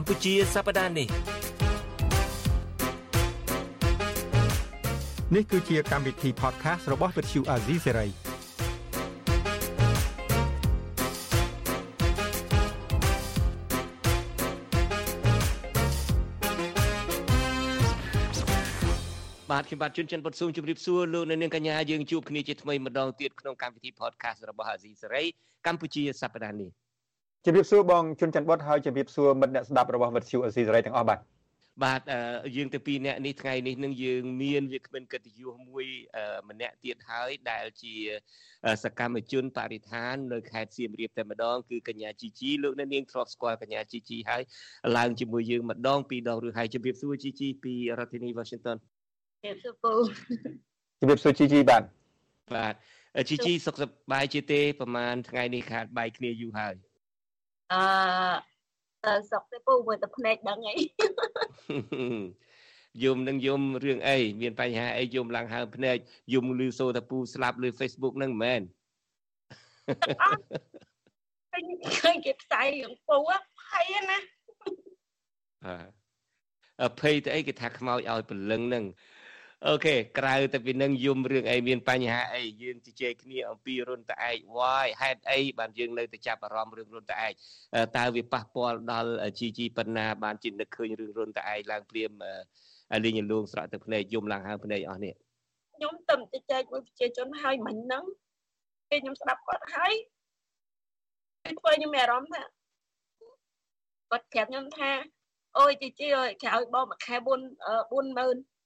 កម្ពុជាសប្តាហ៍នេះនេះគឺជាកម្មវិធី podcast របស់ Vuthu Azizi Serai បាទខ្ញុំបាទជួនច័ន្ទបុតស៊ូមជម្រាបសួរលោកអ្នកនាងកញ្ញាយើងជួបគ្នាជាថ្មីម្ដងទៀតក្នុងកម្មវិធី podcast របស់អាស៊ីសេរីកម្ពុជាសប្តាហ៍នេះ ជម្រាបសួរបងជួនច័ន្ទបុតហើយជម្រាបសួរមិត្តអ្នកស្ដាប់របស់វិទ្យុអាស៊ីសេរីទាំងអស់បាទបាទយើងទៅពីរអ្នកនេះថ្ងៃនេះនឹងយើងមានវាគ្មិនកិត្តិយសមួយម្នាក់ទៀតហើយដែលជាសកម្មជនបរិស្ថាននៅខេត្តសៀមរាបតែម្ដងគឺកញ្ញាជីជីលោកអ្នកនាងធ្លាប់ស្គាល់កញ្ញាជីជីហើយឡើងជាមួយយើងម្ដងពីរដងឬហើយជម្រាបសួរជីជីពីរដ្ឋធានី Washington ជំរាបសួរពូជំរាបសួរជីជីបាទបាទជីជីសុខសប្បាយជាទេប្រហែលថ្ងៃនេះខាតបាយគ្នាយូរហើយ អឺសុខទេពូមើលតែភ្នែកដឹងអីយំនឹងយំរឿងអីមានបញ្ហាអីយំឡើងហើភ្នែកយំលឺសូតាពូស្លាប់លើ Facebook ហ្នឹងមែនឃើញឃើញគេផ្សាយរឿងពូភ័យណាអើភ័យទៅអីគេថាខ្មោចឲ្យព្រលឹងហ្នឹង អូខេក្រៅតែពីនឹងយំរឿងអីមានបញ្ហាអីយើងជជែកគ្នាអំពីរុនតឯកវាយហេតុអីបានយើងនៅតែចាប់អារម្មណ៍រឿងរុនតឯកតើវាប៉ះពាល់ដល់ជីជីប៉ុណ្ណាបានជានឹកឃើញរឿងរុនតឯកឡើងព្រាមលេងលួងស្រក់ទឹកភ្នែកយំឡើងហើភ្នែកអស់នេះខ្ញុំទៅជជែកមួយប្រជាជនហើយមិញហ្នឹងពេលខ្ញុំស្ដាប់គាត់ហើយពេលធ្វើខ្ញុំមានអារម្មណ៍ថាគាត់ប្រាប់ខ្ញុំថាអូយជីជីអើយគេឲ្យបងមួយខែ4 40000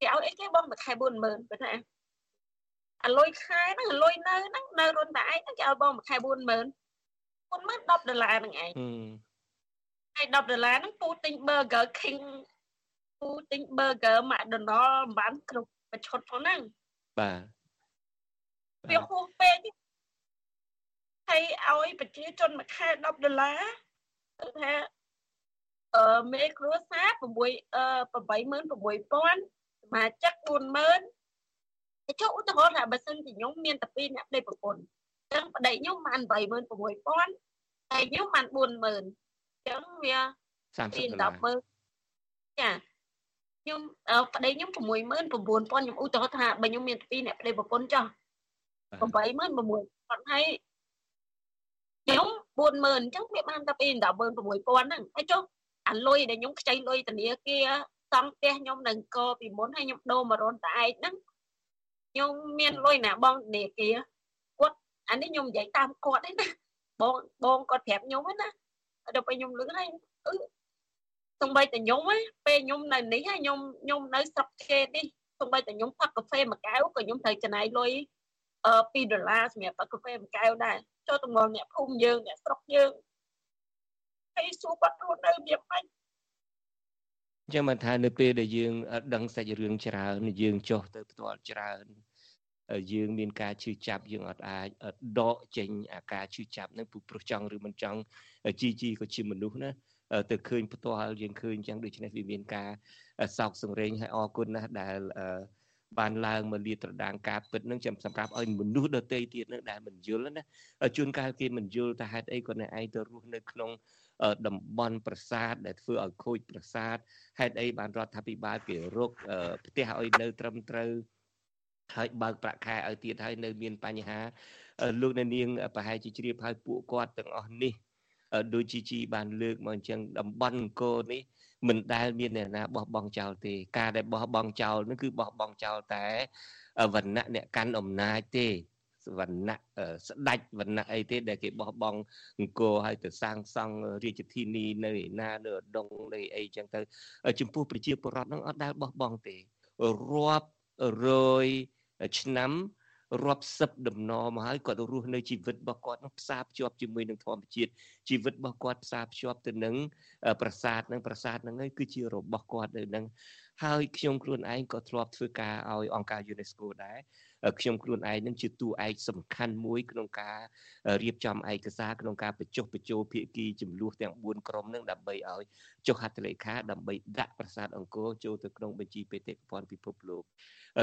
គេឲ្យអីគេបងមួយខែ40000គាត់ថាអាលុយខែហ្នឹងអាលុយនៅហ្នឹងនៅរុនតែឯងហ្នឹងគេឲ្យបងមួយខែ40000 40000 10ដុល្លារហ្នឹងឯងហើយ10ដុល្លារហ្នឹងពូទិញ Burger King ពូទិញ Burger McDonald មិនបានគ្រប់មួយឈុតផងហ្នឹងបាទវាហួសពេកហើយឲ្យប្រជាជនមួយខែ10ដុល្លារគឺថាអឺមេគ្រួសារ6អឺ86000ស មាជិក40000តែចុះឧទាហរណ៍ថាបើសិនជាខ្ញុំមានតែ2អ្នកប្តីប្រពន្ធអញ្ចឹងប្តីខ្ញុំបាន86000ហើយខ្ញុំបាន40000អញ្ចឹងវា30ដុល្លារចាខ្ញុំប្តីខ្ញុំ69000ខ្ញុំឧទាហរណ៍ថាបើខ្ញុំមាន2អ្នកប្តីប្រពន្ធចុះ86000ហើយខ្ញុំ40000អញ្ចឹងវាបានតែពី16000ហ្នឹងហើយចុះអាលុយដែលខ្ញុំខ្ចីលុយធនាគារ សង់ផ្ទះខ្ញុំនៅអង្គរពីមុនហើយខ្ញុំដូរមករនតែឯកហ្នឹងខ្ញុំមានលុយណាបងធនាគារគាត់អានេះខ្ញុំនិយាយតាមគាត់ទេណាបងបងគាត់ប្រាប់ខ្ញុំណាដល់ពេលខ្ញុំលឺហើយអឺសំបីតែខ្ញុំហ៎ពេលខ្ញុំនៅនេះហើយខ្ញុំខ្ញុំនៅស្រុកខេតនេះសំបីតែខ្ញុំផឹកកាហ្វេមួយកែវក៏ខ្ញុំត្រូវចំណាយលុយអឺ2ដុល្លារសម្រាប់ផឹកកាហ្វេមួយកែវដែរចូលទៅមកអ្នកភូមិយើងអ្នកស្រុកយើងហើយសួរគាត់រស់នៅវាបាច់ អញ្ចឹងបានថានៅពេលដែលយើងដឹងសាច់រឿងច្រើន យើងចុះទៅផ្ទាល់ច្រើនយើងមានការឈឺចាប់យើងអត់អាចដកចេញអាការឈឺចាប់នឹងព្រោះចង់ឬមិនចង់ជីជីក៏ជាមនុស្សណាទៅឃើញផ្ទាល់យើងឃើញអញ្ចឹងដូច្នេះវាមានការសោកសង្រេងហើយអរគុណណាស់ដែលបានឡើងមកលាតត្រដាងការពិតនឹងចាំសម្រាប់ឲ្យមនុស្សដទៃទៀតនឹងដែលមិនយល់ណាជួនកាលគេមិនយល់ថាហេតុអីក៏អ្នកឯងទៅរស់នៅក្នុង តំបន់ប្រាសាទដែលធ្វើឲ្យខូចប្រាសាទហេតុអីបានរដ្ឋាភិបាលគេរកផ្ទះឲ្យនៅត្រឹមត្រូវហើយបើកប្រាក់ខែឲ្យទៀតហើយនៅមានបញ្ហាលោកអ្នកនាងប្រហែលជាជ្រាបហើយពួកគាត់ទាំងអស់នេះដូចជីជីបានលើកមកអញ្ចឹងតំបន់អង្គរនេះមិនដែលមានអ្នកណាបោះបង់ចោលទេ ការដែលបោះបង់ចោលនោះគឺបោះបង់ចោលតែវណ្ណៈអ្នកកាន់អំណាចទេ វណ្ណៈស្ដាច់វណ្ណៈអីទេដែលគេបោះបង់អង្គរឲ្យទៅសាងសង់រាជធានីនៅឯណានៅដងនៅអីចឹងទៅចំពោះប្រជាពលរដ្ឋហ្នឹងអត់ដែលបោះបង់ទេរាប់រយឆ្នាំរាប់សិបដំណមកហើយគាត់រស់នៅជីវិតរបស់គាត់នឹងផ្សារភ្ជាប់ជាមួយនឹងធម្មជាតិជីវិតរបស់គាត់ផ្សារភ្ជាប់ទៅនឹងប្រាសាទនឹងប្រាសាទហ្នឹងឯងគឺជារបស់គាត់នៅនឹងហើយខ្ញុំខ្លួនឯងក៏ធ្លាប់ធ្វើការឲ្យអង្គការ UNESCO ដែរ ខ្ញុំខ្លួនឯងនឹងជាតួឯកសំខាន់មួយក្នុងការរៀបចំឯកសារក្នុងការបញ្ចុះបញ្ចូលភាគីចំនួនទាំង4ក្រុមនឹងដើម្បីឲ្យចុះហត្ថលេខាដើម្បីដាក់ប្រាសាទអង្គរចូលទៅក្នុងបញ្ជីបេតិកភណ្ឌពិភពលោក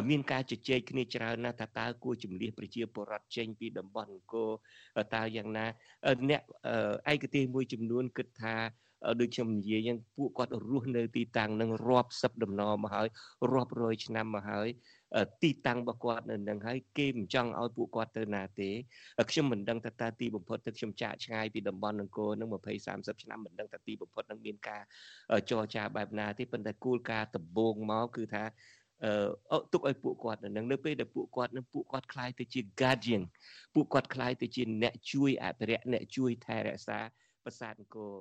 មានការជជែកគ្នាច្រើនណាស់ថាតើគួរជំនះប្រជាពលរដ្ឋចេញពីតំបន់អង្គរតើយ៉ាងណាអ្នកឯកទេសមួយចំនួនគិតថាដូចខ្ញុំនិយាយយ៉ាងពួកគាត់រស់នៅទីតាំងនឹងរាប់សិបដំណមកហើយរាប់រយឆ្នាំមកហើយទីតាំងរបស់គាត់នៅនឹងហើយគេមិនចង់ឲ្យពួកគាត់ទៅណាទេខ្ញុំមិនដឹងថាតើទីបំផុតទៅខ្ញុំចាក់ឆ្ងាយពីតំបន់អង្គរនឹង20 30ឆ្នាំមិនដឹងថាទីបំផុតនឹងមានការចរចាបែបណាទេប៉ុន្តែគោលការណ៍ដំបូងមកគឺថាអឺទុកឲ្យពួកគាត់នៅនៅពេលដែលពួកគាត់នឹងពួកគាត់คล้ายទៅជា guardian ពួកគាត់คล้ายទៅជាអ្នកជួយអភិរក្សអ្នកជួយថែរក្សាប្រាសាទអង្គរ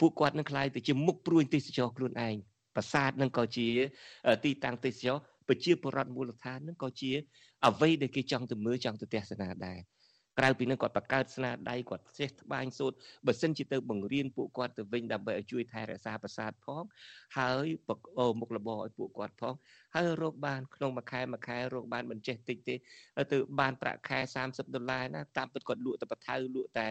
ពួកគាត់នឹងក្លាយទៅជាមុខព្រួយទេសចរខ្លួនឯងប្រាសាទនឹងក៏ជាទីតាំងទេសចរប្រជាពលរដ្ឋមូលដ្ឋាននឹងក៏ជាអ្វីដែលគេចង់ទៅមើលចង់ទៅទស្សនាដែរ ក្រៅពីនឹងគាត់បង្កើតស្នាដៃគាត់ចេះត្បាញសូត្របើសិនជាទៅបង្រៀនពួកគាត់ទៅវិញដើម្បីឲ្យជួយថែរក្សាប្រាសាទផងហើយមុខរបរឲ្យពួកគាត់ផងហើយរកបានក្នុងមួយខែមួយខែរកបានមិនចេះតិចទេទៅបានប្រាក់ខែ30ដុល្លារណាតាមពិតគាត់លក់តែបថៅលក់តែ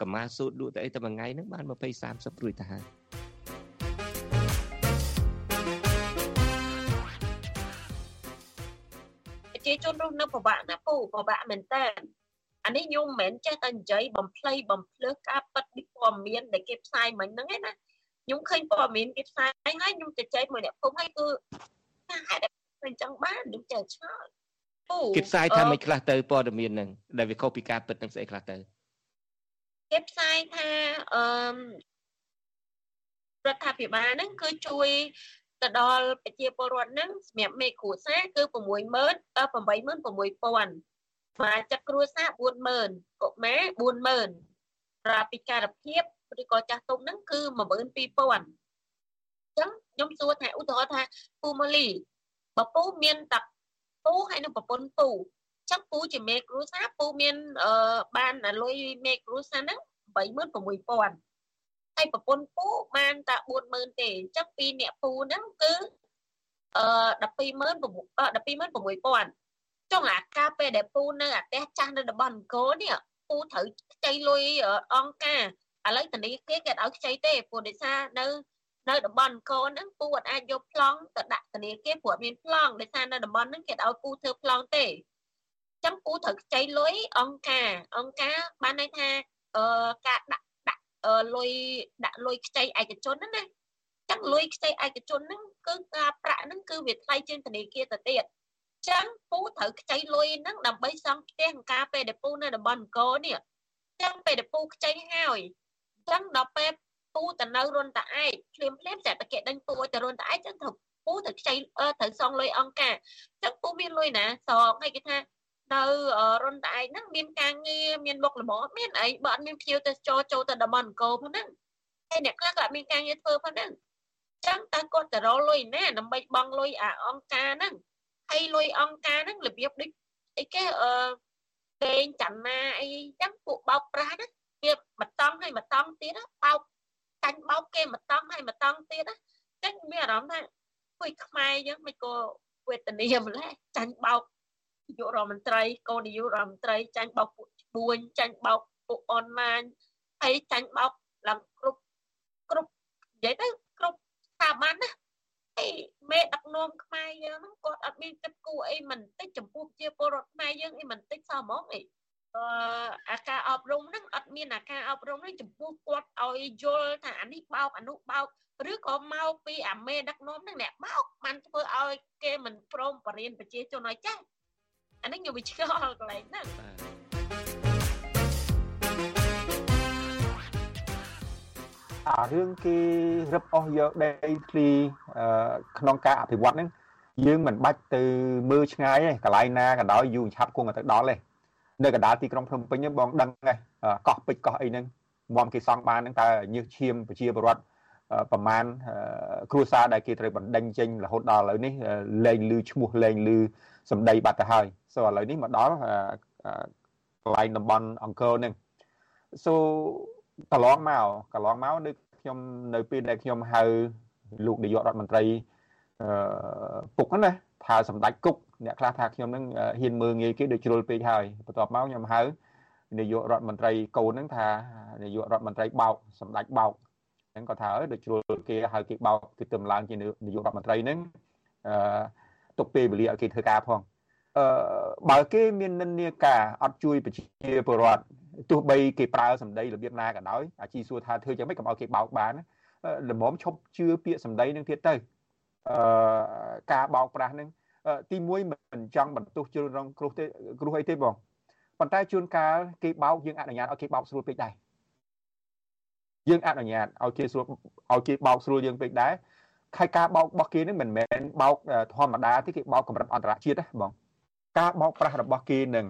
កម្មាសូត្រលក់តែអីតែមួយថ្ងៃហ្នឹងបាន20 30រួចទៅហើយប្រជាជនរស់នៅពិបាកណាពូពិបាកមែនតើ អានេះខ្ញុំមិនមែនចេះតែនិយាយបំភ្លៃបំភ្លើសការប៉ັດពីព័ត៌មានដែលគេផ្សាយមិញហ្នឹងឯណាខ្ញុំឃើញព័ត៌មានគេផ្សាយហើយខ្ញុំទៅចែកមួយអ្នកភូមិហើយគឺថាហេតុអញ្ចឹងបានខ្ញុំចេះឆ្ងល់គេផ្សាយថាមិនខ្លះទៅព័ត៌មានហ្នឹងដែលវាខុសពីការពិតនឹងស្អីខ្លះទៅគេផ្សាយថាអឺរដ្ឋាភិបាលហ្នឹងគឺជួយទៅដល់ប្រជាពលរដ្ឋហ្នឹងសម្រាប់មេគ្រួសារគឺ60000 86000 សមាជិកគ្រួសារ40000កុមារ40000ប្រាពិការភាពឬក៏ចាស់ទុំហ្នឹងគឺ12000អញ្ចឹងខ្ញុំសួរថាឧទាហរណ៍ថាពូម៉ូលីបើពូមានតាពូហើយនឹងប្រពន្ធពូចឹងពូជាមេគ្រួសារពូមានអឺបានលុយមេគ្រួសារហ្នឹង86000ហើយប្រពន្ធពូបានតែ40000ទេអញ្ចឹងពីអ្នកពូហ្នឹងគឺអឺ120,000 126,000 ចុងអាការពេលដែលពូនៅអាផ្ទះចាស់នៅតំបន់អង្គរនេះពូត្រូវខ្ចីលុយអង្គការឥឡូវធនីគារគេឲ្យខ្ចីទេព្រោះដោយសារនៅនៅតំបន់អង្គរហ្នឹងពូអត់អាចយកប្លង់ទៅដាក់ធនាគារព្រោះមានប្លង់ដោយសារនៅតំបន់ហ្នឹងគេឲ្យពូធ្វើប្លង់ទេអញ្ចឹងពូត្រូវខ្ចីលុយអង្គការអង្គការបានន័យថាអឺការដាក់លុយដាក់លុយខ្ចីឯកជនហ្នឹងណាចឹងលុយខ្ចីឯកជនហ្នឹងគឺការប្រាក់ហ្នឹងគឺវាថ្លៃជាងធនាគារទៅទៀត ចឹងពូត្រូវខ្ចីលុយហ្នឹងដើម្បីសង់ផ្ទះការពេលដែលពូនៅតំបន់អង្គរនេះចឹងពេលដែលពូខ្ចីហើយចឹងដល់ពេលពូទៅនៅរុនតាឯកភ្លាមភ្លាមតែតគេដេញពូទៅរុនតាឯកចឹងត្រូវពូទៅខ្ចីត្រូវសងលុយអង្គការចឹងពូមានលុយណាសងហើយគេថានៅរុនតែឯងហ្នឹងមានការងារមានមុខល្មមមានអីបើអត់មានភ្ញៀវទៅចូលចូលទៅតំបន់អង្គរផងហ្នឹងហើយអ្នកខ្លះក៏អត់មានការងារធ្វើផងហ្នឹងចឹងតើគាត់ទៅរកលុយណាដើម្បីបង់លុយអាអង្គការហ្នឹង ហើយលុយអង្គការហ្នឹងរបៀបដូចអីគេអឺពេងចន្ទាអីចឹងពួកបោកប្រាស់ណាវាមកតង់ហើយមកតង់ទៀតបោកចាញ់បោកគេមកតង់ហើយមកតង់ទៀតចឹងមានអារម្មណ៍ថាគួយខ្មែរយើងមិនក៏វេទនាម្ល៉េះចាញ់បោកនាយករដ្ឋមន្ត្រីកូននាយករដ្ឋមន្ត្រីចាញ់បោកពួកឈ្មួញចាញ់បោកពួកអនឡាញហើយចាញ់បោកឡើងគ្រប់គ្រប់និយាយទៅគ្រប់ស្ថាប័នណាអី មេដឹកនាំខ្មែរយើងហ្នឹងគាត់អត់មានគិតគូរអីមិនតិចចំពោះជាពលរដ្ឋខ្មែរយើងអីមិនតិចសោះហ្មងអីអឺអាការអប់រំហ្នឹងអត់មានអាការអប់រំហ្នឹងចំពោះគាត់ឲ្យយល់ថាអានេះបោកអានោះបោកឬក៏មកពីអាមេដឹកនាំហ្នឹងអ្នកបោកបានធ្វើឲ្យគេមិនព្រមបរិញ្ញាប្រជាជនឲ្យចាស់អានេះខ្ញុំវាឆ្ងល់កន្លែងហ្នឹង អារឿងគេរឹបអស់យកដីធ្លីក្នុងការអភិវឌ្ឍហ្នឹងយើងមិនបាច់ទៅមើលឆ្ងាយទេកន្លែងណាក៏ដោយយូរឆាប់គង់ទៅដល់ទេនៅកណ្ដាលទីក្រុងភ្នំពេញបងដឹងហើយកោះពេជ្រកោះអីហ្នឹងមុំគេសង់បានហ្នឹងតើញើសឈាមប្រជាពលរដ្ឋប្រមាណគ្រួសារដែលគេត្រូវបណ្ដេញចេញរហូតដល់ឥឡូវនេះលែងលឺឈ្មោះលែងលឺសម្ដីបាត់ទៅហើយសូឥឡូវនេះមកដល់កន្លែងតំបន់អង្គរនឹងសូ កន្លងមកកន្លងមកនៅខ្ញុំនៅពេលដែលខ្ញុំហៅលោកនាយករដ្ឋមន្ត្រីអឺពុកណាថាសម្ដេចគុកអ្នកខ្លះថាខ្ញុំនឹងហ៊ានមើងងាយគេដូចជ្រុលពេកហើយបន្ទាប់មកខ្ញុំហៅនាយករដ្ឋមន្ត្រីកូនហ្នឹងថានាយករដ្ឋមន្ត្រីបោកសម្ដេចបោកហ្នឹងគាត់ថាអើដូចជ្រុលគេហៅគេបោកគេទៅឡើងជានាយករដ្ឋមន្ត្រីហ្នឹងអឺទុកពេលវេលាឲ្យគេធ្វើការផងអឺបើគេមាននិន្នាការអត់ជួយប្រជាពលរដ្ឋ ទោះបីគេប្រើសម្ដីរបៀបណាក៏ដោយអាជីសួរថាធ្វើយ៉ាងម៉េចកុំឲ្យគេបោកបានល្មមឈប់ជឿពាក្យសម្ដីនឹងទៀតទៅអឺការបោកប្រាស់នឹងទី1មិនចង់បន្ទោសជ្រុលរងគ្រោះទេគ្រោះអីទេបងប៉ុន្តែជួនកាលគេបោកយើងអនុញ្ញាតឲ្យគេបោកស្រួលពេកដែរយើងអនុញ្ញាតឲ្យគេស្រួលឲ្យគេបោកស្រួលយើងពេកដែរហើយការបោករបស់គេនឹងមិនមែនបោកធម្មតាទេគេបោកកម្រិតអន្តរជាតិណាបងការបោកប្រាស់របស់គេនឹង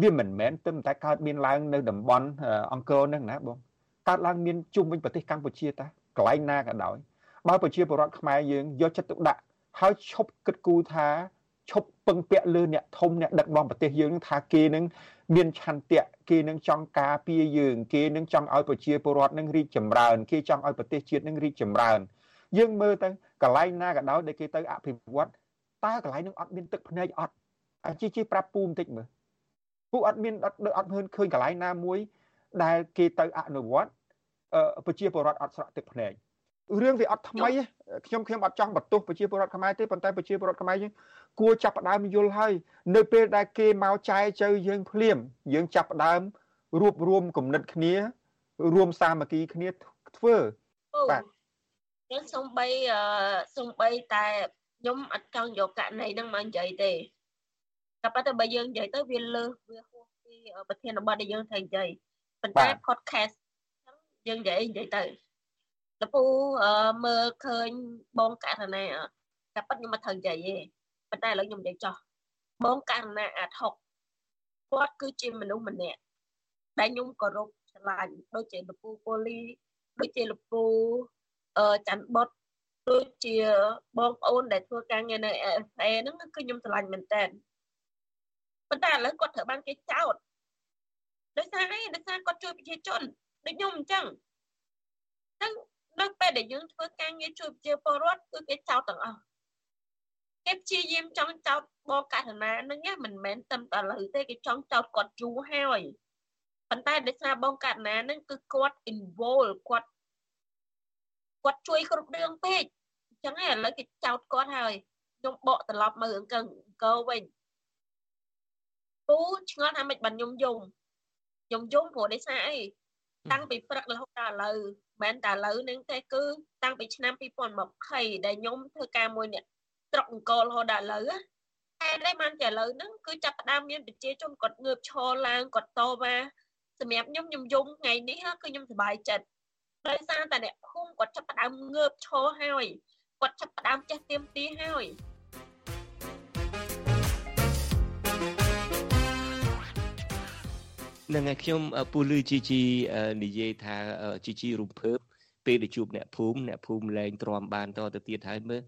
វាមិនមែនទៅតែកើតមានឡើងនៅតំបន់អង្គរនឹងណាបងកើតឡើងមានជុំវិញប្រទេសកម្ពុជាតាកន្លែងណាក៏ដោយបើប្រជាពលរដ្ឋខ្មែរយើងយកចិត្តទុកដាក់ហើយឈប់គិតគូរថាឈប់ពឹងពាក់លើអ្នកធំអ្នកដឹកនាំប្រទេសយើងថាគេនឹងមានឆន្ទៈគេនឹងចង់ការពារយើង គេនឹងចង់ឲ្យប្រជាពលរដ្ឋនឹងរីកចម្រើនគេចង់ឲ្យប្រទេសជាតិនឹងរីកចម្រើន យើងមើលទៅកន្លែងណាក៏ដោយដែលគេទៅអភិវឌ្ឍតើកន្លែងនឹងអត់មានទឹកភ្នែកអត់អាជីជីប្រាប់ពូបន្តិចមើល ពូអត់មានអត់អត់ឃើញឃើញកន្លែងណាមួយ ដែលគេទៅអនុវត្តប្រជាពលរដ្ឋអត់ស្រក់ទឹកភ្នែករឿងវាអត់ថ្មីខ្ញុំខ្ញុំអត់ចង់បន្ទោសប្រជាពលរដ្ឋខ្មែរទេប៉ុន្តែប្រជាពលរដ្ឋខ្មែរយើងគួរចាប់ផ្ដើមយល់ហើយនៅពេលដែលគេមកចែចៅយើងភ្លាម យើងចាប់ផ្ដើមរួបរวมគំនិតគ្នា រួមសាមគ្គីគ្នាធ្វើបាទយើងសំបីសំបីតែខ្ញុំអត់ចង់យកករណីហ្នឹងមកនិយាយទេ តែប៉ុន្តែបើយើងនិយាយទៅវាលើសវាហួសពីប្រធានបទដែលយើងត្រូវនិយាយប៉ុន្តែ podcast យើងនិយាយនិយាយទៅលពូមើលឃើញបងករណីតែប៉ុតខ្ញុំមិនត្រូវនិយាយទេប៉ុន្តែឥឡូវខ្ញុំនិយាយចោះបងករណីអាថុកគាត់គឺជាមនុស្សម្នាក់ដែលខ្ញុំគោរពឆ្លាញ់ដូចជាលពូពូលីដូចជាលពូអឺច័ន្ទបុតដូចជាបងប្អូនដែលធ្វើការងារនៅ AFA ហ្នឹងគឺខ្ញុំឆ្លាញ់មែនតើ ប៉ុន្តែឥឡូវគាត់ត្រូវបានគេចោទដោយសារអីដោយសារគាត់ជួយប្រជាជនដូចខ្ញុំអញ្ចឹងហ្នឹងនៅពេលដែលយើងធ្វើការងារជួយប្រជាពលរដ្ឋគឺគេចោទទាំងអស់គេព្យាយាមចង់ចោទបងករណានឹងមិនមែនតែឥឡូវទេគេចង់ចោទគាត់យូរហើយប៉ុន្តែដោយសារបងករណានឹងគឺគាត់ involve គាត់គាត់ជួយគ្រប់រឿងពេកអញ្ចឹងឯងឥឡូវគេចោទគាត់ហើយខ្ញុំបកត្រឡប់មើលអង្គអង្គវិញ ពូឆ្ងល់ថាមិនបានខ្ញុំយំខ្ញុំយំព្រោះដោយសារអីតាំងពីព្រឹករហូតដល់ឥឡូវមិនតែឥឡូវនេះទេគឺតាំងពីឆ្នាំ2020ដែលខ្ញុំធ្វើការមួយនេះត្រុកអង្គររហូតដល់ឥឡូវតែតែបានតែឥឡូវហ្នឹងគឺចាប់ផ្ដើមមានប្រជាជនគាត់ងើបឈរឡើងគាត់តវ៉ាសម្រាប់ខ្ញុំខ្ញុំយំថ្ងៃនេះគឺខ្ញុំសប្បាយចិត្តដោយសារតែអ្នកភូមិគាត់ចាប់ផ្ដើមងើបឈរហើយគាត់ចាប់ផ្ដើមចេះទៀមទីហើយ នឹងឯខ្ញុំពូលឺជីជីនិយាយថាជីជីរំភើបពេលដែលជួបអ្នកភូមិអ្នកភូមិលែងទ្រាំបានតទៅទៀតហើយមើល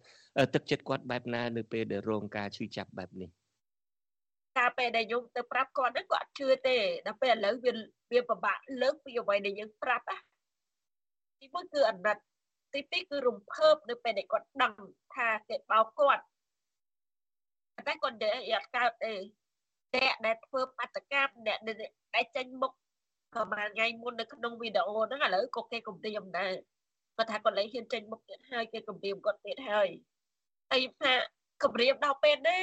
ទឹកចិត្តគាត់បែបណានៅពេលដែលរងការឈឺចាប់បែបនេះកាលពេលដែលយើងទៅប្រាប់គាត់ហ្នឹងគាត់ជឿទេដល់ពេលឥឡូវវាវាពិបាកលើកពីអ្វីដែលយើងប្រាប់ណាទីមួយគឺអាណិតទីពីរគឺរំភើបនៅពេលដែលគាត់ដឹងថាគេបោកគាត់តែគាត់និយាយអត់កើតទេ អ្នកដែលធ្វើបាតកម្មអ្នកដែលចេញមុខប្រហែលថ្ងៃមុននៅក្នុងវីដេអូហ្នឹងឥឡូវក៏គេគំរាមដែរគាត់ថាគាត់លែងហ៊ានចេញមុខទៀតហើយគេគំរាមគាត់ទៀតហើយហើយថាគំរាមដល់ពេលទេ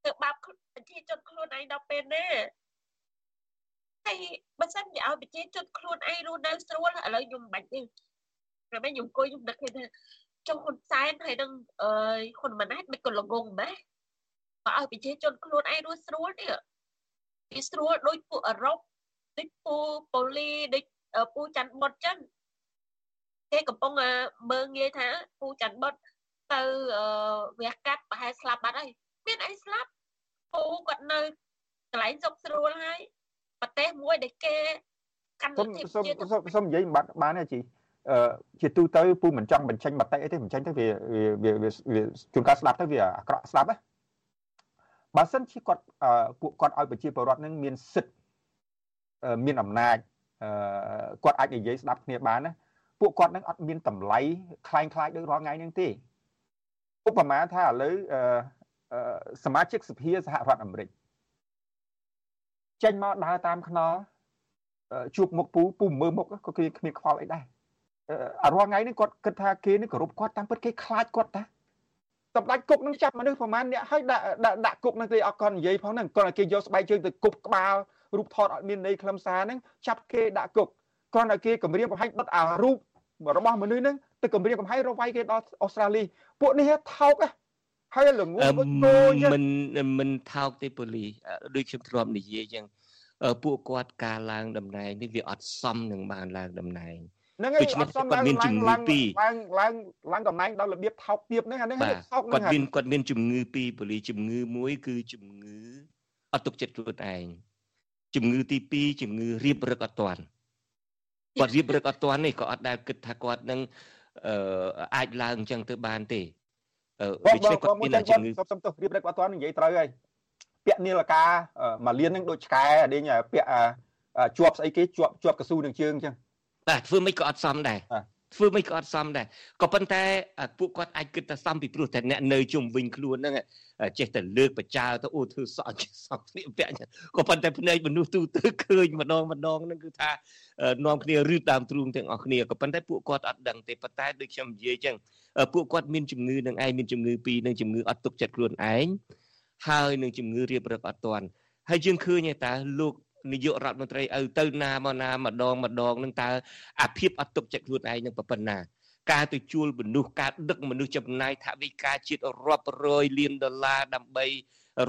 ធ្វើបាបប្រជាជនខ្លួនឯងដល់ពេលទេហើយបើសិនជាឲ្យប្រជាជនខ្លួនឯងរស់នៅស្រួលឥឡូវខ្ញុំមិនបាច់ទេតែមិនខ្ញុំអង្គុយខ្ញុំដឹកឃើញថាចុងហ៊ុនសែនហើយនឹងអឺហ៊ុនម៉ាណែតមិនក៏ល្ងងម៉េះបើ ឲ្យប្រជាជនខ្លួនឯងរស់ស្រួលនេះវាស្រួលដូចពួកអឺរ៉ុបដូចពូប៉ូលីដូចពូច័ន្ទបុតចឹងគេកំពុងមើងងាយថាពូច័ន្ទបុតទៅវះកាត់ប្រហែលស្លាប់បាត់ហើយមានអីស្លាប់ពូគាត់នៅកន្លែងសុខស្រួលហើយប្រទេសមួយដែលគេកាន់លទ្ធិជាតិសុំនិយាយបាត់បានទេជីអឺជាទូទៅពូមិនចង់បញ្ចេញមតិអីទេបញ្ចេញទៅវាវាជួនកាលស្ដាប់ទៅវាអាក្រក់ស្ដាប់ណា បើសិនជាគាត់ពួកគាត់ឲ្យប្រជាពលរដ្ឋនឹងមានសិទ្ធមានអំណាចគាត់អាចនិយាយស្ដាប់គ្នាបានណាពួកគាត់នឹងអត់មានតម្លៃคล้ายคล้ายដូចរាល់ថ្ងៃហ្នឹងទេឧបមាថាឥឡូវសមាជិកសភាសហរដ្ឋអាមេរិកចេញមកដើរតាមខ្នល់ជួបមុខពូពូមើលមុខក៏គេគ្មានខ្វល់អីដែរអារាល់ថ្ងៃនេះគាត់គិតថាគេនេះគោរពគាត់តាមពិតគេខ្លាចគាត់តា សម្ដេចគុកនឹងចាប់មនុស្សប្រមាណអ្នកហើយដាក់ដាក់គុកនឹងគេអត់គាត់និយាយផងហ្នឹងគាត់ឲ្យគេយកស្បែកជើងទៅគប់ក្បាលរូបថតអត់មានន័យខ្លឹមសារហ្នឹងចាប់គេដាក់គុកគាត់ឲ្យគេគម្រាមបង្ហាញបិទអារូបរបស់មនុស្សហ្នឹងទៅគម្រាមកំហែងរកវាយគេដល់អូស្ត្រាលីពួកនេះថោកហើយល្ងងមិនមិនមិនថោកទេប៉ូលីសដូចខ្ញុំធ្លាប់និយាយចឹងពួកគាត់ការឡើងតំណែងនេះវាអត់សមនឹងបានឡើងតំណែង ហ្នឹងហើយអត់សមគាត់មានជំងឺពីរឡើងឡើងឡើងតំណែងដល់របៀបថោកទាបហ្នឹងអាហ្នឹងថោកហ្នឹងគាត់មានគាត់មានជំងឺពីរប៉ូលីជំងឺមួយគឺជំងឺអត់ទុកចិត្តខ្លួនឯងជំងឺទី2ជំងឺរៀបរឹកអត់ទាន់គាត់រៀបរឹកអត់ទាន់នេះក៏អត់ដែលគិតថាគាត់នឹងអឺអាចឡើងអញ្ចឹងទៅបានទេអឺដូច្នេះគាត់មានជំងឺសុំទោសរៀបរឹកអត់ទាន់និយាយត្រូវហើយពាក់នីលកាមួយលាននឹងដូចឆ្កែអដេញពាក់ជាប់ស្អីគេជាប់ជាប់កស៊ូនឹងជើងអញ្ចឹង បាទធ្វើមិនក៏អត់សមដែរធ្វើមិនក៏អត់សមដែរក៏ប៉ុន្តែពួកគាត់អាចគិតថាសមពីព្រោះតែអ្នកនៅជុំវិញខ្លួនហ្នឹងចេះតែលើកបចាទៅអូធ្វើសក់សក់ស្លៀកពាក់ក៏ប៉ុន្តែភ្នែកមនុស្សទូទៅឃើញម្ដងម្ដងហ្នឹងគឺថានាំគ្នារឺតាមទ្រូងទាំងអស់គ្នាក៏ប៉ុន្តែពួកគាត់អត់ដឹងទេប៉ុន្តែដូចខ្ញុំនិយាយចឹងពួកគាត់មានជំងឺនឹងឯងមានជំងឺពីរនឹងជំងឺអត់ទុកចិត្តខ្លួនឯងហើយនឹងជំងឺរៀបរឹកអត់ទាន់ហើយយើងឃើញតែលោក នាយករដ្ឋមន្ត្រីឪទៅណាមកណាម្ដងម្ដងនឹងតើអាភិបអត់ទុកចិត្តខ្លួនឯងនឹងប៉ុណ្ណាការទៅជួលមនុស្សការដឹកមនុស្សចំណាយថវិកាជាតិរាប់រយលានដុល្លារដើម្បី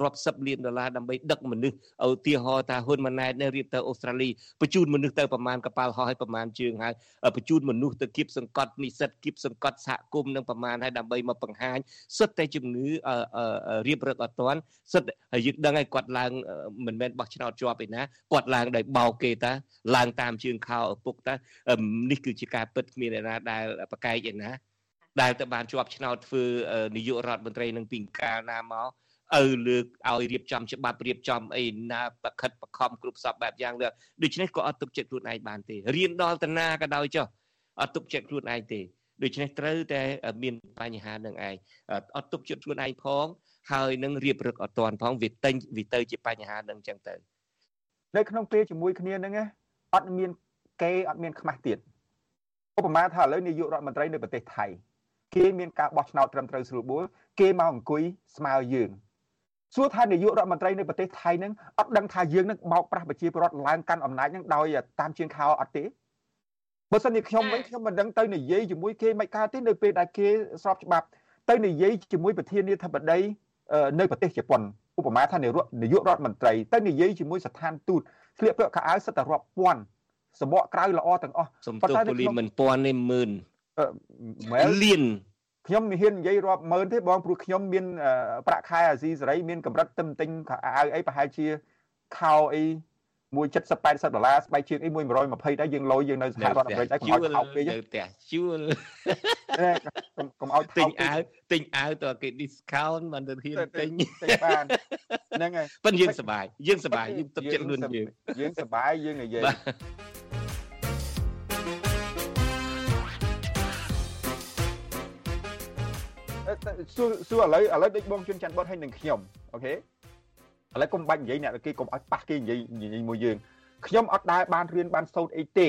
រាប់សិបលានដុល្លារដើម្បីដឹកមនុស្សឧទាហរណ៍ថាហ៊ុនម៉ាណែតនៅរៀបទៅអូស្ត្រាលីបញ្ជូនមនុស្សទៅប្រមាណកប៉ាល់ហោះឲ្យប្រមាណជើងហើយបញ្ជូនមនុស្សទៅគៀបសង្កត់និស្សិតគៀបសង្កត់សហគមន៍នឹងប្រមាណហើយដើម្បីមកបង្ហាញសិតតែជំងឺរៀបរឹកអត់ទាន់សិតហើយយើងដឹងហើយគាត់ឡើងមិនមែនបោះឆ្នោតជាប់ឯណាគាត់ឡើងដោយបោកគេតាឡើងតាមជើងខោឪពុកតានេះគឺជាការពិតគ្មានឯណាដែលប្រកែកឯណាដែលទៅបានជាប់ឆ្នោតធ្វើនាយករដ្ឋមន្ត្រីនឹងពីកាលណាមក ឪលើកឲ្យរៀបចំច្បាប់រៀបចំអីណាប្រខិតបខំគ្រប់សពបែបយ៉ាងលើដូច្នេះក៏អត់ទុកចិត្តខ្លួនឯងបានទេរៀនដល់តាណាក៏ដោយចុះអត់ទុកចិត្តខ្លួនឯងទេដូច្នេះត្រូវតែមានបញ្ហានឹងឯងអត់ទុកចិត្តខ្លួនឯងផងហើយនឹងរៀបរឹកអត់តាន់ផងវាតែងវាទៅជាបញ្ហានឹងចឹងទៅនៅក្នុងពេលជាមួយគ្នាហ្នឹងអត់មានគេអត់មានខ្មាស់ទៀតឧបមាថាឥឡូវនាយករដ្ឋមន្ត្រីនៅប្រទេសថៃគេមានការបោះឆ្នោតត្រឹមត្រូវស្រួលបួលគេមកអង្គុយស្មើយើង សួរថានាយករដ្ឋមន្ត្រីនៅប្រទេសថៃហ្នឹងអត់ដឹងថាយើងនឹងបោកប្រាស់ប្រជាពលរដ្ឋឡើងកាន់អំណាចហ្នឹងដោយតាមជាងខោអត់ទេបើសិនជាខ្ញុំវិញខ្ញុំមិនដឹងទៅនិយាយជាមួយគេមិនកើតទេនៅពេលដែលគេស្របច្បាប់ ទៅនិយាយជាមួយប្រធានាធិបតីនៅប្រទេសជប៉ុនឧបមាថានាយកនាយករដ្ឋមន្ត្រីទៅនិយាយជាមួយស្ថានទូតស្លៀកពាក់ខោអាវសិតតែរាប់ពាន់សម្បកក្រៅល្អទាំងអស់ប៉ុន្តែប៉ូលីសមិនពាន់ទេម៉ឺនមែនលាន ខ្ញុំមិនហ៊ាននិយាយរាប់ម៉ឺនទេបងព្រោះខ្ញុំមានប្រាក់ខែអាស៊ីសេរីមានកម្រិតទឹមទិញអាវអីប្រហែលជាខោអីមួយ70 80ដុល្លារស្បែកជើងអីមួយ120ដែរយើងលុយយើងនៅសហរដ្ឋអាមេរិកដែរកុំឲ្យថោកពេកទៅផ្ទះជួលកុំឲ្យថោកទិញអាវទិញអាវទៅគេ discount មិនទៅហ៊ានទិញទិញបានហ្នឹងហើយប៉ិនយើងសប្បាយយើងសប្បាយយើងទឹកចិត្តខ្លួនយើងយើងសប្បាយយើងនិយាយ សួរសួរឥឡូវឥឡូវដូចបងជុនច័ន្ទបុតហើយនឹងខ្ញុំអូខេឥឡូវកុំបាច់និយាយអ្នកគេកុំឲ្យប៉ះគេនិយាយនិយាយមួយយើងខ្ញុំអត់ដើរបានរៀនបានសូត្រអីទេ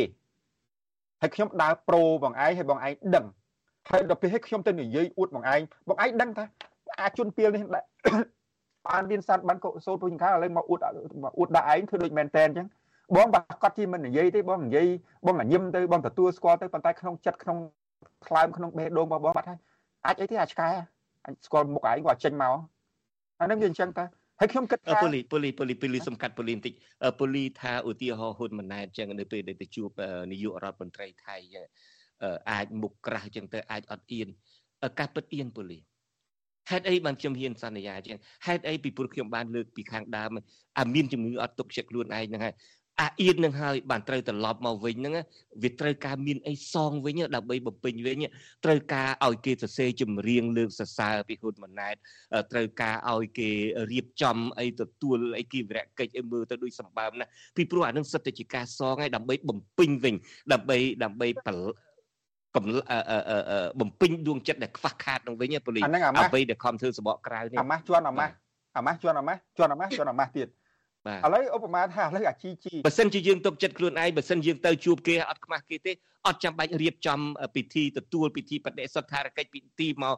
ហើយខ្ញុំដើរប្រូបងឯងហើយបងឯងដឹងហើយដល់ពេលឲ្យខ្ញុំទៅនិយាយអួតបងឯងបងឯងដឹងថាអាជនពីលនេះបានរៀនសัตว์បានសូត្រពុញខាឥឡូវមកអួតមកអួតដាក់ឯងធ្វើដូចមែនតែនអញ្ចឹងបងបាក់កត់ជាមិននិយាយទេបងនិយាយបងញញឹមទៅបងទទួលស្គាល់ទៅប៉ុន្តែក្នុងចិត្តក្នុងថ្លើមក្នុងបេះដូងរបស់បងបាត់ហើយ អាចអីទេអាឆ្កែអញស្គាល់មុខឯងគាត់ចេញមកអានឹងវាអញ្ចឹងតើហើយខ្ញុំគិតថាប៉ូលីប៉ូលីប៉ូលីប៉ូលីសំកាត់ប៉ូលីបន្តិចប៉ូលីថាឧទាហរណ៍ហ៊ុនម៉ាណែតអញ្ចឹងនៅពេលដែលទៅជួបនាយករដ្ឋមន្ត្រីថៃអាចមុខក្រាស់អញ្ចឹងទៅអាចអត់អៀនការពិតអៀនប៉ូលីហេតុអីបានខ្ញុំហ៊ានសន្យាអញ្ចឹងហេតុអីពីព្រោះខ្ញុំបានលើកពីខាងដើមអាមានជំងឺអត់ទុកចិត្តខ្លួនឯងហ្នឹងហើយ អាអៀននឹងហើយបានត្រូវត្រឡប់មកវិញហ្នឹងវាត្រូវការមានអីសងវិញដើម្បីបំពេញវិញត្រូវការឲ្យគេសរសេរចម្រៀងលើកសរសើរពីហ៊ុនម៉ាណែតត្រូវការឲ្យគេរៀបចំអីទទួលអីគីវរៈកិច្ចអីមើលទៅដូចសម្បើមណាពីព្រោះអានឹងសិតតែជាការសងហើយដើម្បីបំពេញវិញដើម្បីដើម្បីកំបំពេញដួងចិត្តដែលខ្វះខាតនឹងវិញប៉ូលីសអ្វីដែលខំធ្វើសបកក្រៅនេះអាម៉ាស់ជន់អាម៉ាស់អាម៉ាស់ជន់អាម៉ាស់ជន់អាម៉ាស់ជន់អាម៉ាស់ទៀត ឥឡូវឧបមាថាឥឡូវអាជីជីបើសិនជាយើងទុកចិត្តខ្លួនឯងបើសិនយើងទៅជួបគេអត់ខ្មាស់គេទេអត់ចាំបាច់រៀបចំពិធីទទួលពិធីបដិសុទ្ធារកិច្ចពិធីមក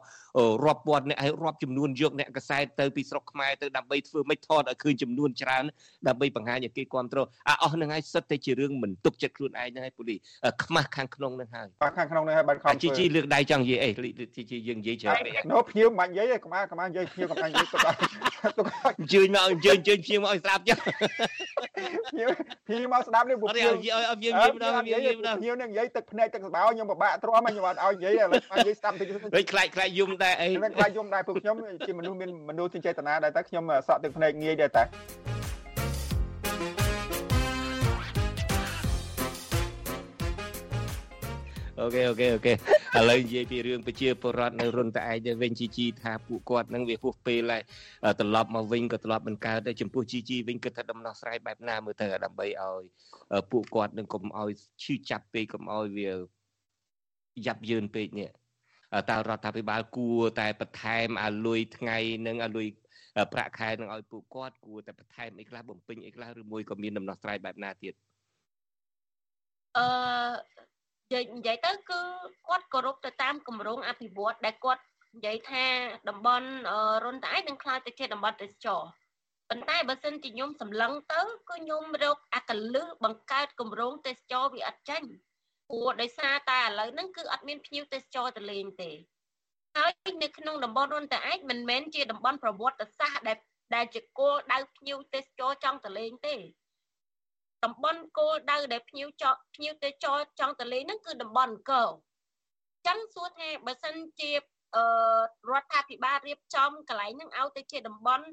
រាប់ពាន់អ្នកឲ្យរាប់ចំនួនយកអ្នកកសែតទៅពីស្រុកខ្មែរទៅដើម្បីធ្វើមិនថតឲ្យឃើញចំនួនច្រើនដើម្បីបង្ហាញឲ្យគេគ្រប់គ្រងអាអស់នឹងហើយសិតតែជារឿងមិនទុកចិត្តខ្លួនឯងហ្នឹងហើយពូលីខ្មាស់ខាងក្នុងហ្នឹងហើយខាងក្នុងហ្នឹងហើយបាត់ខំជីជីលើកដៃចង់និយាយអីជីជីយើងនិយាយច្រើនពេកណូភ្ញៀវមិននិយាយទេក្បាលក្បាលនិយាយភ្ញៀវកំពុងនិយាយទុកទុកអញ្ជើញមកអញ្ជើញអញ្ជើញភ្ញៀវមកឲ្យស្ដាប់ចុះភ្ញៀវភ្ញៀវមកស្ដាប់នេះពួកភ្ញៀវឲ្យឲ្យភ្ញៀវនិយាយម្ដងភ្ញៀវនិយាយម្ដងភ្ញៀវនឹងនិយាយទឹកភ្នែកទឹកសបោខ្ញុំពិបាកទ្រាំខ្ញុំអត់ឲ្យនិយាយឥឡូវនិយាយស្ដាប់តិចវិញខ្លាចខ្លាចយំដែរអីខ្លាចយំដែរពួកខ្ញុំជាមនុស្សមានមនោសញ្ចេតនាដែរតែខ្ញុំស្រក់ទឹកភ្នែកងាយដែរតែ OK OK OK ឥឡូវនិយាយពីរឿងប្រជាពលរដ្ឋនៅរុនតាឯកទៅវិញជីជីថាពួកគាត់នឹងវាហួសពេលហើយត្រឡប់មកវិញក៏ត្រឡប់មិនកើតដែរចំពោះជីជីវិញគិតថាដំណោះស្រាយបែបណាមើលទៅដើម្បីឲ្យពួកគាត់នឹងកុំឲ្យឈឺចាប់ពេកកុំឲ្យវាយ៉ាប់យឺនពេកនេះតើរដ្ឋាភិបាលគួរតែបន្ថែមអាលុយថ្ងៃនិងអាលុយប្រាក់ខែនឹងឲ្យពួកគាត់គួរតែបន្ថែមអីខ្លះបំពេញអីខ្លះឬមួយក៏មានដំណោះស្រាយបែបណាទៀតអឺ និយាយទៅគឺគាត់គោរពទៅតាមគម្រោងអភិវឌ្ឍដែលគាត់និយាយថាតំបន់រុនតាយនឹងខ្លាចទៅជាតំបន់ទេសចរប៉ុន្តែបើសិនជាខ្ញុំសម្លឹងទៅគឺខ្ញុំរកអកលឹះបង្កើតគម្រោងទេសចរវាអត់ចាញ់ព្រោះដោយសារតែឥឡូវហ្នឹងគឺអត់មានភ្ញៀវទេសចរទៅលេងទេហើយនៅក្នុងតំបន់រុនតាឯកមិនមែនជាតំបន់ប្រវត្តិសាស្ត្រដែលដែលជាគោលដៅភ្ញៀវទេសចរចង់ទៅលេងទេ តំបន់គោលដៅដែលភ្ញៀវចកភ្ញៀវទេសចរចង់ទៅលេងហ្នឹងគឺតំបន់អង្គរចឹងសួរថាបើសិនជាអឺរដ្ឋាភិបាលរៀបចំកន្លែងហ្នឹងឲ្យទៅជាតំបន់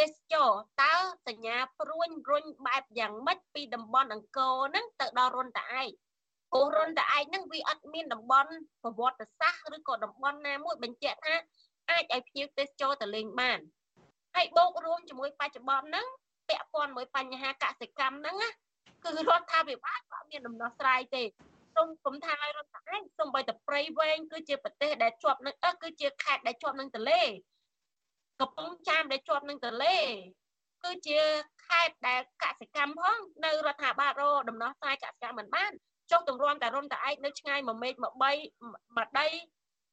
ទេសចរតើសញ្ញាព្រួញរុញបែបយ៉ាងម៉េចពីតំបន់អង្គរហ្នឹងទៅដល់រុនតាឯកព្រោះរុនតាឯកហ្នឹងវាអត់មានតំបន់ប្រវត្តិសាស្ត្រឬក៏តំបន់ណាមួយបញ្ជាក់ថាអាចឲ្យភ្ញៀវទេសចរទៅលេងបានហើយបូករួមជាមួយបច្ចុប្បន្នហ្នឹងពាក់ព័ន្ធមួយបញ្ហាកសិកម្មហ្នឹងណា គឺរដ្ឋាភិបាលក៏មានដំណោះស្រាយទេសូមគុំថាឲ្យរដ្ឋឯងសូមបីតែព្រៃវែងគឺជាប្រទេសដែលជាប់នឹងអឺគឺជាខេត្តដែលជាប់នឹងទន្លេកំពង់ចាមដែលជាប់នឹងទន្លេគឺជាខេត្តដែលកសិកម្មផងនៅរដ្ឋាភិបាលរដំណោះស្រាយកសិកម្មមិនបានចុះទម្រាំតែរុនតែឯកនៅឆ្ងាយមួយមេឃមួយបីមួយដី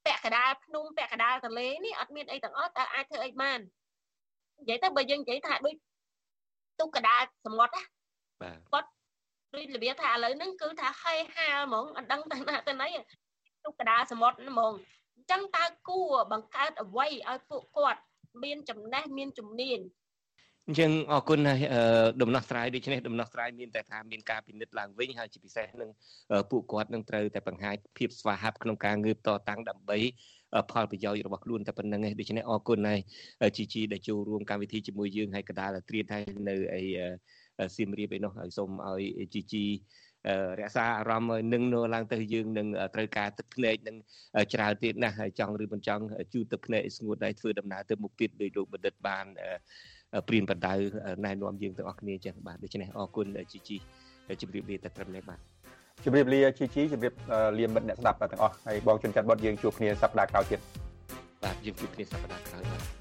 ពាក់កដាលភ្នំពាក់កដាលទន្លេនេះអត់មានអីទាំងអស់តើអាចធ្វើអីបាននិយាយទៅបើយើងនិយាយថាដូចទុកកដាលសមុទ្រណា បាទគាត់ដូចរបៀបថាឥឡូវហ្នឹងគឺថាហេហាលហ្មងអត់ដឹងទៅណាទៅណីទុកកដាសមុទ្រហ្មងអញ្ចឹងតើគួរបង្កើតអ្វីឲ្យពួកគាត់មានចំណេះមានជំនាញអញ្ចឹងអរគុណហើយដំណោះស្រាយដូចនេះដំណោះស្រាយមានតែថាមានការពិនិត្យឡើងវិញហើយជាពិសេសនឹងពួកគាត់នឹងត្រូវតែបង្ហាញភាពស្វាហាប់ក្នុងការងើបតតាំងដើម្បីផលប្រយោជន៍របស់ខ្លួនតែប៉ុណ្្នឹងឯងដូច្នេះអរគុណហើយជីជីដែលចូលរួមកម្មវិធីជាមួយយើងហើយកដាលត្រៀមហើយនៅអី សៀមរាបឯនោះហើយសូមឲ្យជីជីរក្សាអារម្មណ៍នឹងនៅឡើងទៅយើងនឹងត្រូវការទឹកភ្នែកនឹងច្រើនទៀតណាស់ហើយចង់ឬមិនចង់ជូតទឹកភ្នែកស្ងួតដែរធ្វើដំណើរទៅមុខទៀតដោយលោកបណ្ឌិតបានព្រៀនបដៅណែនាំយើងទាំងអស់គ្នាចឹងបាទដូច្នេះអរគុណជីជីជម្រាបលាតែត្រឹមនេះបាទជម្រាបលាជីជីជម្រាបលាមិត្តអ្នកស្ដាប់ទាំងអស់ហើយបងជនចាត់បុតយើងជួបគ្នាសប្តាហ៍ក្រោយទៀតបាទយើងជួបគ្នាសប្តាហ៍ក្រោយបាទ